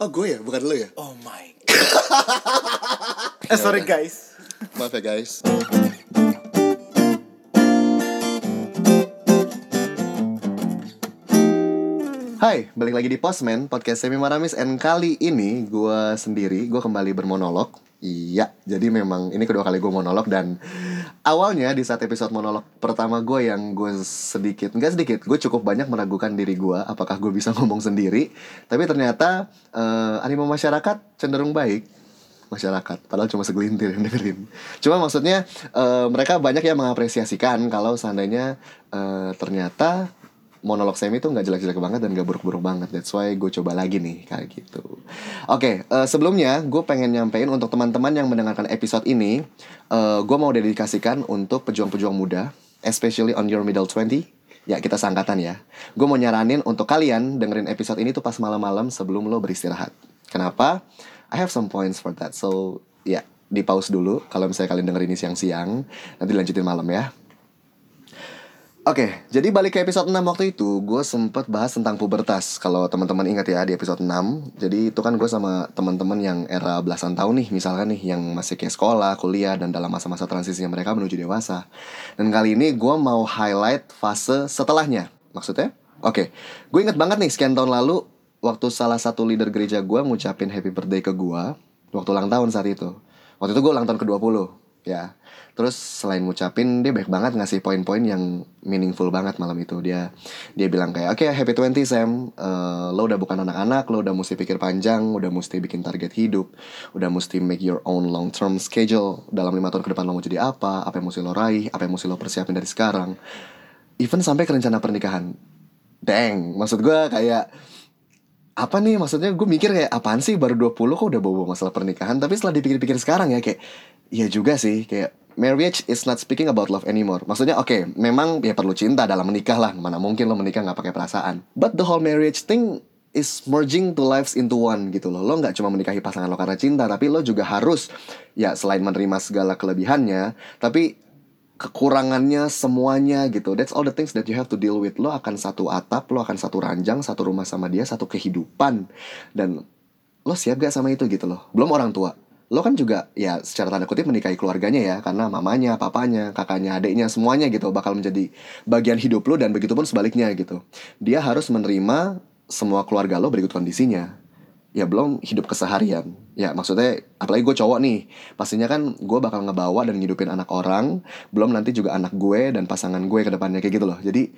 Oh gue ya, bukan lo ya? Oh my god. eh sorry guys. Maaf ya guys. Hai, balik lagi di Postman, podcast Semi Maramis And kali ini gue sendiri, gue kembali bermonolog Iya, jadi memang ini kedua kali gue monolog dan Awalnya di saat episode monolog pertama gue yang gue sedikit, enggak sedikit Gue cukup banyak meragukan diri gue, apakah gue bisa ngomong sendiri. Tapi ternyata uh, animo masyarakat cenderung baik. Masyarakat padahal cuma segelintir yang dengerin. Cuma maksudnya uh, mereka banyak yang mengapresiasikan kalau seandainya uh, ternyata monolog semi itu nggak jelek-jelek banget dan gak buruk-buruk banget. That's why gue coba lagi nih kayak gitu. Oke okay, uh, sebelumnya gue pengen nyampein untuk teman-teman yang mendengarkan episode ini uh, gue mau dedikasikan untuk pejuang-pejuang muda especially on your middle 20 ya kita sangkatan ya. Gue mau nyaranin untuk kalian dengerin episode ini tuh pas malam-malam sebelum lo beristirahat. Kenapa? I have some points for that. So, ya, yeah, di pause dulu. Kalau misalnya kalian denger ini siang-siang, nanti lanjutin malam ya. Oke, okay, jadi balik ke episode 6 waktu itu, gue sempet bahas tentang pubertas. Kalau teman-teman ingat ya di episode 6, jadi itu kan gue sama teman-teman yang era belasan tahun nih, misalkan nih yang masih kayak sekolah, kuliah, dan dalam masa-masa transisinya mereka menuju dewasa. Dan kali ini gue mau highlight fase setelahnya. Maksudnya? Oke, okay. gue inget banget nih sekian tahun lalu waktu salah satu leader gereja gue ngucapin happy birthday ke gue waktu ulang tahun saat itu waktu itu gue ulang tahun ke 20 ya. Terus selain ngucapin dia baik banget ngasih poin-poin yang meaningful banget malam itu. Dia dia bilang kayak oke okay, happy 20 Sam. Uh, lo udah bukan anak-anak lo udah mesti pikir panjang udah mesti bikin target hidup udah mesti make your own long term schedule. Dalam lima tahun ke depan lo mau jadi apa apa yang mesti lo raih apa yang mesti lo persiapin dari sekarang. Even sampai ke rencana pernikahan. Dang maksud gue kayak apa nih? Maksudnya gue mikir kayak apaan sih? Baru 20 kok udah bawa masalah pernikahan? Tapi setelah dipikir-pikir sekarang ya kayak iya juga sih kayak marriage is not speaking about love anymore. Maksudnya oke okay, memang ya perlu cinta dalam menikah lah. Mana mungkin lo menikah nggak pakai perasaan. But the whole marriage thing is merging two lives into one gitu loh. Lo nggak cuma menikahi pasangan lo karena cinta tapi lo juga harus ya selain menerima segala kelebihannya tapi kekurangannya semuanya gitu. That's all the things that you have to deal with. Lo akan satu atap, lo akan satu ranjang, satu rumah sama dia, satu kehidupan. Dan lo siap gak sama itu gitu loh. Belum orang tua. Lo kan juga ya secara tanda kutip menikahi keluarganya ya. Karena mamanya, papanya, kakaknya, adiknya, semuanya gitu bakal menjadi bagian hidup lo dan begitu pun sebaliknya gitu. Dia harus menerima semua keluarga lo berikut kondisinya ya belum hidup keseharian. Ya maksudnya apalagi gue cowok nih pastinya kan gue bakal ngebawa dan ngidupin anak orang belum nanti juga anak gue dan pasangan gue ke depannya kayak gitu loh. Jadi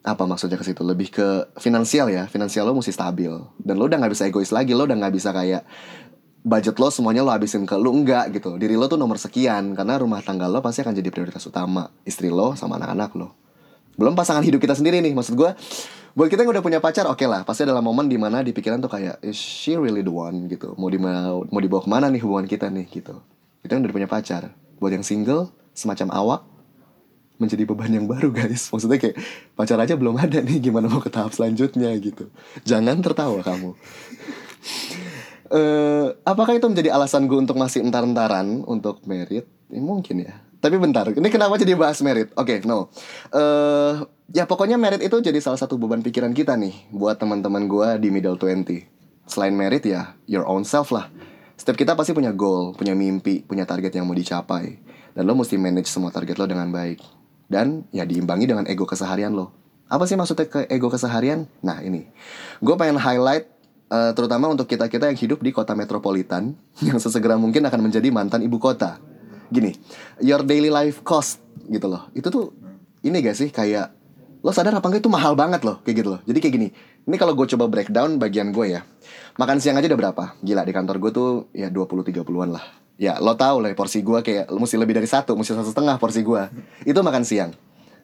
apa maksudnya ke situ? Lebih ke finansial ya finansial lo mesti stabil. Dan lo udah nggak bisa egois lagi lo udah nggak bisa kayak budget lo semuanya lo habisin ke lo enggak gitu. Diri lo tuh nomor sekian karena rumah tangga lo pasti akan jadi prioritas utama. Istri lo sama anak-anak lo belum pasangan hidup kita sendiri nih maksud gue buat kita yang udah punya pacar oke okay lah pasti adalah momen di mana di pikiran tuh kayak is she really the one? gitu. Mau di mau dibawa ke mana nih hubungan kita nih gitu. Kita yang udah punya pacar. Buat yang single semacam awak menjadi beban yang baru guys. Maksudnya kayak pacar aja belum ada nih gimana mau ke tahap selanjutnya gitu. Jangan tertawa kamu. Uh, apakah itu menjadi alasan gue untuk masih entar-entaran untuk merit ya, mungkin ya tapi bentar ini kenapa jadi bahas merit? Oke okay, no. Uh, ya pokoknya merit itu jadi salah satu beban pikiran kita nih buat teman-teman gue di middle 20 selain merit ya your own self lah. Setiap kita pasti punya goal punya mimpi punya target yang mau dicapai. Dan lo mesti manage semua target lo dengan baik. Dan ya diimbangi dengan ego keseharian lo. Apa sih maksudnya ke ego keseharian? Nah ini. Gue pengen highlight uh, terutama untuk kita kita yang hidup di kota metropolitan yang sesegera mungkin akan menjadi mantan ibu kota gini your daily life cost gitu loh. Itu tuh ini gak sih kayak lo sadar apa enggak? Itu mahal banget loh kayak gitu loh. Jadi kayak gini ini kalau gue coba breakdown bagian gue ya. Makan siang aja udah berapa? Gila di kantor gue tuh ya 20 30-an lah. Ya lo tau lah porsi gue kayak mesti lebih dari satu mesti satu setengah porsi gue itu makan siang.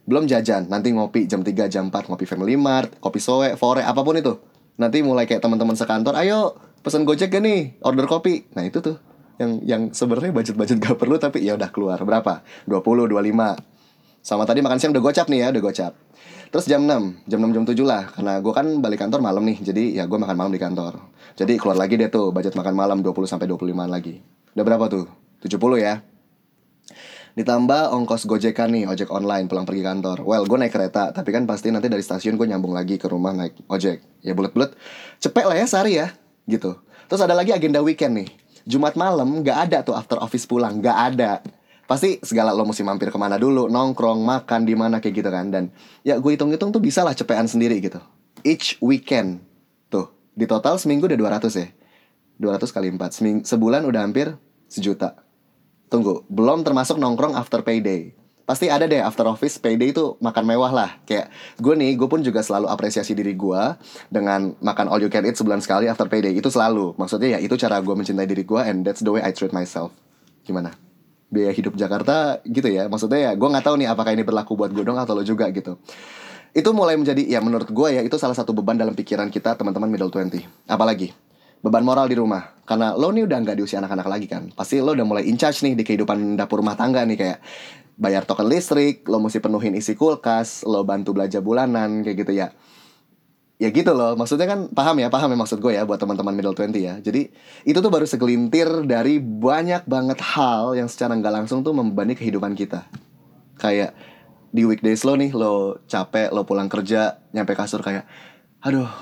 Belum jajan nanti ngopi jam 3 jam 4 ngopi family mart kopi soe fore apa pun itu. Nanti mulai kayak teman-teman sekantor ayo pesan gojek gak nih? Order kopi. Nah itu tuh yang yang sebenarnya budget-budget gak perlu tapi ya udah keluar. Berapa? 20 25 sama tadi makan siang udah gocap nih ya udah gocap. Terus jam 6, jam 6 jam 7 lah. Karena gue kan balik kantor malam nih Jadi ya gue makan malam di kantor. Jadi keluar lagi deh tuh budget makan malam 20 sampai 25 lagi. Udah berapa tuh? 70 ya. Ditambah ongkos gojekan nih, ojek online pulang pergi kantor. Well, gue naik kereta Tapi kan pasti nanti dari stasiun gue nyambung lagi ke rumah naik ojek. Ya bulet-bulet Cepet lah ya sehari ya Gitu. Terus ada lagi agenda weekend nih. Jumat malam nggak ada tuh after office pulang, nggak ada. Pasti segala lo mesti mampir ke mana dulu, nongkrong, makan di mana kayak gitu kan. Dan ya gue hitung-hitung tuh bisa lah cepean sendiri gitu. Each weekend. Tuh, di total seminggu udah 200 ya. 200 kali 4. Seming sebulan udah hampir sejuta. Tunggu, belum termasuk nongkrong after payday pasti ada deh after office payday itu makan mewah lah. Kayak gue nih gue pun juga selalu apresiasi diri gue dengan makan all you can eat sebulan sekali after payday. Itu selalu. Maksudnya ya itu cara gue mencintai diri gue and that's the way I treat myself. Gimana? Biaya hidup Jakarta gitu ya. Maksudnya ya gue nggak tahu nih apakah ini berlaku buat gue dong atau lo juga gitu. Itu mulai menjadi ya menurut gue ya itu salah satu beban dalam pikiran kita teman-teman middle 20 apalagi? Beban moral di rumah karena lo nih udah nggak di usia anak-anak lagi kan pasti lo udah mulai in charge nih di kehidupan dapur rumah tangga nih kayak bayar token listrik, lo mesti penuhin isi kulkas, lo bantu belanja bulanan kayak gitu ya. Ya gitu loh, maksudnya kan paham ya, paham ya maksud gue ya buat teman-teman middle 20 ya. Jadi itu tuh baru segelintir dari banyak banget hal yang secara nggak langsung tuh membebani kehidupan kita. Kayak di weekdays lo nih, lo capek, lo pulang kerja, nyampe kasur kayak, aduh,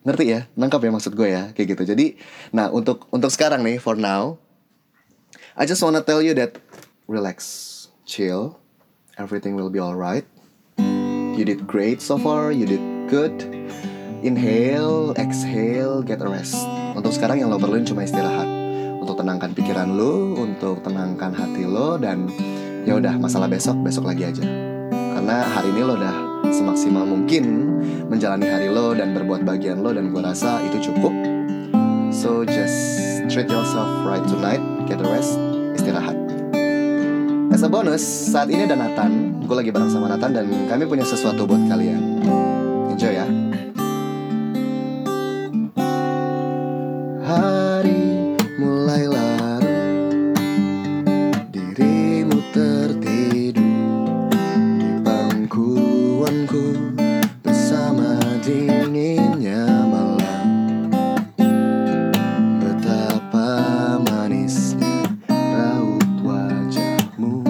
ngerti ya, nangkap ya maksud gue ya, kayak gitu. Jadi, nah untuk untuk sekarang nih, for now, I just wanna tell you that relax, chill, everything will be alright. You did great so far, you did good. Inhale, exhale, get a rest. Untuk sekarang yang lo perluin cuma istirahat. Untuk tenangkan pikiran lo, untuk tenangkan hati lo dan ya udah masalah besok besok lagi aja. Karena hari ini lo udah semaksimal mungkin menjalani hari lo dan berbuat bagian lo dan gue rasa itu cukup. So just treat yourself right tonight, get a rest, istirahat. As a bonus, saat ini ada Nathan. Gue lagi bareng sama Nathan dan kami punya sesuatu buat kalian. Enjoy ya bangkuanku Bersama dinginnya malam. Betapa manisnya raut wajahmu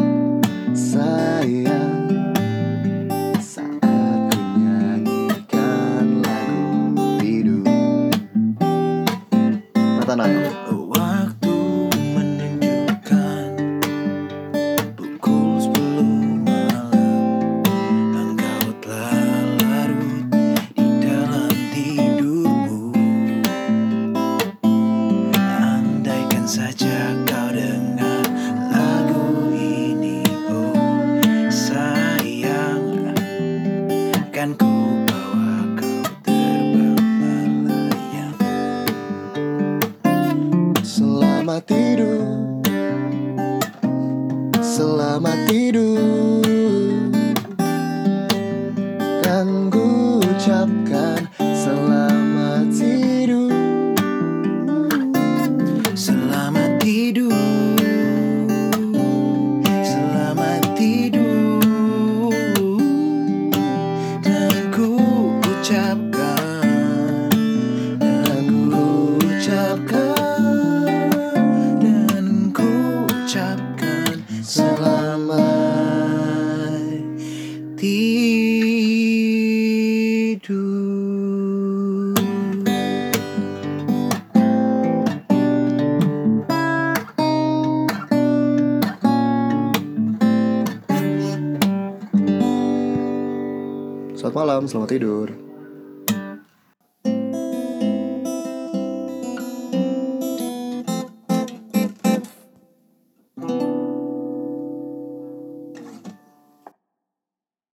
sayang. Saat ku nyanyikan lagu tidur. Nathan Selamat tidur. Selamat tidur ucapkan Selamat tidur. Selamat malam, selamat tidur